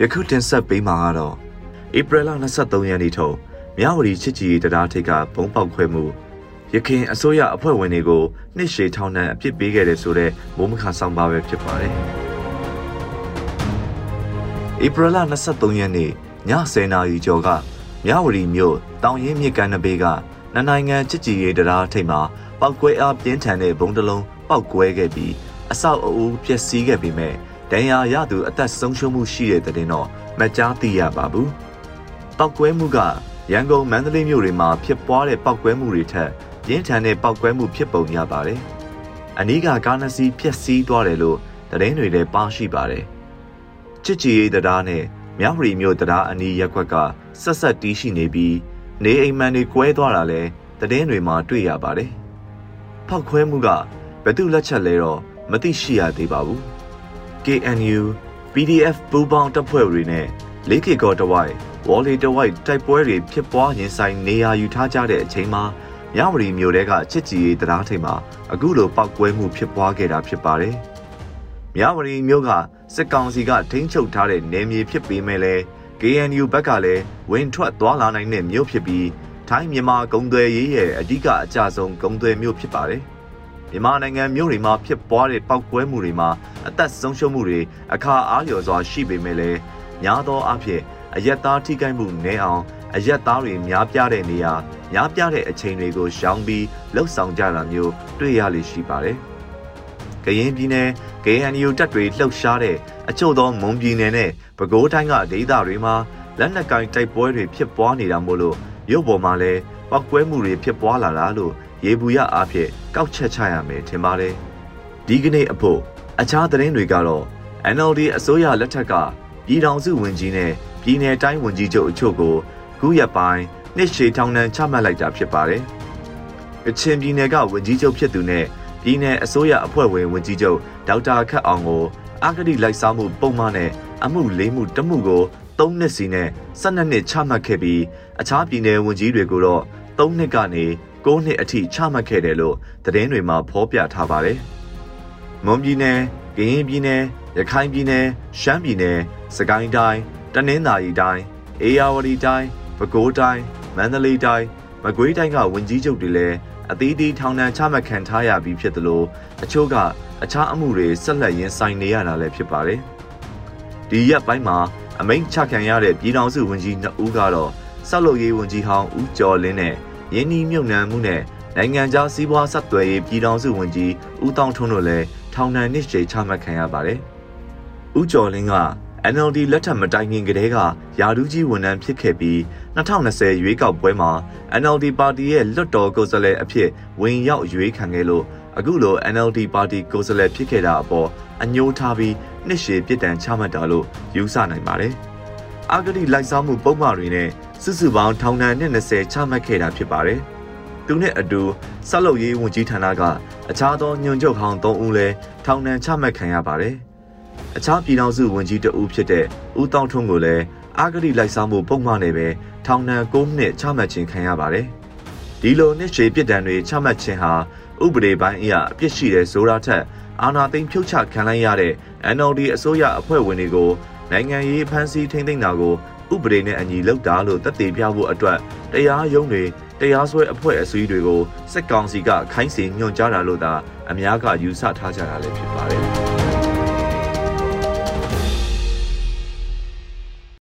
ယခုတင်ဆက်ပေးမှာကတော့ဧပြီလ23ရက်နေ့ထုတ်မြဝတီချစ်ကြည်တရားထိပ်ကဘုံပေါက်ခွဲမှုရခင်အစိုးရအဖွဲ့ဝင်တွေကိုနှစ်ရှည်ထောင်ဒဏ်အပြစ်ပေးခဲ့တယ်ဆိုတဲ့မိုးမခါဆောင်ပါပဲဖြစ်ပါတယ်။ဧပြီလ23ရက်နေ့ည10:00နာရီကျော်ကမြဝတီမြို့တောင်ရင်မြစ်ကမ်းနဘေးကနှစ်နိုင်ငံချစ်ကြည်ရေးတရားထိပ်မှာပောက်ကွဲအားပြင်းထန်တဲ့ဘုံတလုံးပောက်ကွဲခဲ့ပြီးအဆောက်အဦပျက်စီးခဲ့ပေမဲ့ ဒဏ်ရာရသူအသက်ဆုံးရှုံးမှုရှိတဲ့တဲ့တော့မကြားသိရပါဘူး။ပောက်ကွဲမှုကရန်ကုန်မန္တလေးမြို့တွေမှာဖြစ်ပွားတဲ့ပောက်ကွဲမှုတွေထက်ပြင်းထန်တဲ့ပောက်ကွဲမှုဖြစ်ပုံရပါတယ်။အနီးကကားနစီပျက်စီးသွားတယ်လို့သတင်းတွေလည်းပါရှိပါတယ်။ချစ်ကြည်ရေးတရားနဲ့မြဝတီမြို့တရားအနီးရက်ကွက်ကဆက်ဆက်တီးရှိနေပြီးနေအိမ်မှန်တွေကွဲသွားတာလည်းသတင်းတွေမှာတွေ့ရပါတယ်။ဖောက်ခွဲမှုကဘယ်သူလက်ချက်လဲတော့မသိရှိရသေးပါဘူး။ KNU PDF ပူးပေါင်းတပ်ဖွဲ့တွေနဲ့လေးကေကောတဝိုက်ဝေါ်လီတဝိုက်တိုက်ပွဲတွေဖြစ်ပွားရင်ဆိုင်နေရာယူထားကြတဲ့အချိန်မှာမြဝတီမြို့တဲကချစ်ကြည်ရေးတရားထိပ်မှာအခုလိုပောက်ကွဲမှုဖြစ်ပွားခဲ့တာဖြစ်ပါတယ်။မြဝတီမြို့ကစစ်ကောင်စီကထိန်းချုပ်ထားတဲ့နယ်မြေဖြစ်ပေမဲ့လည်း KNU ဘက်ကလည်းဝင်ထွက်သွားလာနိုင်တဲ့မြို့ဖြစ်ပြီးထိုင်းမြန်မာကုန်သွယ်ရေးရဲ့အဓိကအကြဆုံးကုန်သွယ်မြို့ဖြစ်ပါတယ်။ မြန်မာနိုင်ငံမြို့တွေမှာဖြစ်ပွားတဲ့ပောက်ကွဲမှုတွေမှာအသက်ဆုံးရှုံးမှုတွေအခါအားလျော်စွာရှိပေမဲ့လည်းများသောအားဖြင့်အယက်သားထိခိုက်မှုနည်းအောင်အယက်သားတွေများပြားတဲ့နေရာများပြားတဲ့အချိန်တွေကိုရှောင်ပြီးလှုပ်ဆောင်ကြတာမျိုးတွေ့ရလိမ့်ရှိပါတယ်။ကရင်ပြည်နယ် KNU တပ်တွေလှုပ်ရှားတဲ့အချို့သောမွန်ပြည်နယ်နဲ့ပဲခူးတိုင်းကဒေသတွေမှာလက်နက်ကင်တိုက်ပွဲတွေဖြစ်ပွားနေတာမို့လို့မြို့ပေါ်မှာလည်းပောက်ကွဲမှုတွေဖြစ်ပွားလာတာလို့ ရေဘူးရအားဖြင့်ကောက်ချက်ချရမယ်ထင်ပါတယ်။ဒီကနေ့အဖို့အခြားသတင်းတွေကတော့ NLD အစိုးရလက်ထက်ကပြည်ထောင်စုဝန်ကြီးနဲ့ပြည်내တိုင်းဝန်ကြီးချုပ်အချို့ကိုခုရက်ပိုင်းနှစ်ရှည်ထောင်ဒဏ်ချမှတ်လိုက်တာဖြစ်ပါတယ်။အချင်းပြည်နယ်ကဝန်ကြီးချုပ်ဖြစ်သူနဲ့ပြည်내အစိုးရအဖွဲ့ဝင်ဝန်ကြီးချုပ်ဒေါက်တာခတ်အောင်ကိုအဂတိလိုက်စားမှုပုံမှန်နဲ့အမှုလေးမှုတမှုကို3နှစ်စီနဲ့12နှစ်ချမှတ်ခဲ့ပြီးအခြားပြည်နယ်ဝန်ကြီးတွေကိုတော့3နှစ်ကနေ 9နှစ်အထိချမှတ်ခဲ့တယ်လို့သတင်းတွေမှာဖော်ပြထားပါတယ်။မွန်ပြည်နယ်၊ကရင်ပြည်နယ်၊ရခိုင်ပြည်နယ်၊ရှမ်းပြည်နယ်၊စကိုင်းတိုင်း၊တနင်္သာရီတိုင်း၊အေရဝတီတိုင်း၊ပဲခူးတိုင်း၊မန္တလေးတိုင်း၊မကွေးတိုင်းကဝန်ကြီးချုပ်တွေလည်းအသီးသီးထောင်ဒဏ်ချမှတ်ခံထားရပြီးဖြစ်သလိုအချို့ကအခြားအမှုတွေဆက်လက်ရင်ဆိုင်နေရတာလည်းဖြစ်ပါတယ်။ဒီရက်ပိုင်းမှာအမိန့်ချခံရတဲ့ပြည်ထောင်စုဝန်ကြီးနှစ်ဦးကတော့ဆောက်လုပ်ရေးဝန်ကြီးဟောင်းဦးကျော်လင်းနဲ့ ရင်းနှီးမြှုပ်နှံမှုနဲ့နိုင်ငံခြားစီးပွားဆက်သွယ်ရေးပြည်ထောင်စုဝန်ကြီးဦးတောင်ထွန်းတို့လည်းထောင်ဒဏ်နှစ်ရှည်ချမှတ်ခံရပါတယ်။ဦးကျော်လင်းက NLD လက်ထက်မတိုင်ခင်ကတည်းကယာဒူးကြီးဝန်ထမ်းဖြစ်ခဲ့ပြီး2020ရွေးကောက်ပွဲမှာ NLD ပါတီရဲ့လွတ်တော်ကိုယ်စားလှယ်အဖြစ်ဝင်ရောက်ရွေးခံခဲ့လို့အခုလို NLD ပါတီကိုယ်စားလှယ်ဖြစ်ခဲ့တာအပေါ်အညှိုးထားပြီးနှစ်ရှည်ပြစ်ဒဏ်ချမှတ်တာလို့ယူဆနိုင်ပါတယ်။အာဂတိလိုက်စားမှုပုံမှန်တွေနဲ့ စုစုပေါင်းထောင်ဒဏ်နဲ့20ချမှတ်ခဲ့တာဖြစ်ပါတယ်။သူနဲ့အတူဆက်လုပ်ရေးဝန်ကြီးဌာနကအခြားသောညွန်ချုပ်ဟောင်း3ဦးလည်းထောင်ဒဏ်ချမှတ်ခံရပါတယ်။အခြားပြည်ထောင်စုဝန်ကြီးတဦးဖြစ်တဲ့ဦးတောင်ထွန်းကိုလည်းအာဂတိလိုက်စားမှုပုံမှန်နဲ့ပဲထောင်ဒဏ်9နှစ်ချမှတ်ခြင်းခံရပါတယ်။ဒီလိုနှစ်ရှည်ပြစ်ဒဏ်တွေချမှတ်ခြင်းဟာဥပဒေပိုင်းအရအပြစ်ရှိတဲ့ဆိုတာထက်အာဏာသိမ်းဖြုတ်ချခံလိုက်ရတဲ့ NLD အစိုးရအဖွဲ့ဝင်တွေကိုနိုင်ငံရေးဖမ်းဆီးထိန်းသိမ်းတာကို ဥပဒေနဲ့အညီလုပ်တာလို့သက်သေပြဖို့အတွက်တရားရုံးတွေတရားစွဲအဖွဲ့အစည်းတွေကိုစစ်ကောင်စီကခိုင်းစေညွှန်ကြားတာလို့သာအများကယူဆထားကြတာလည်းဖြစ်ပါတယ်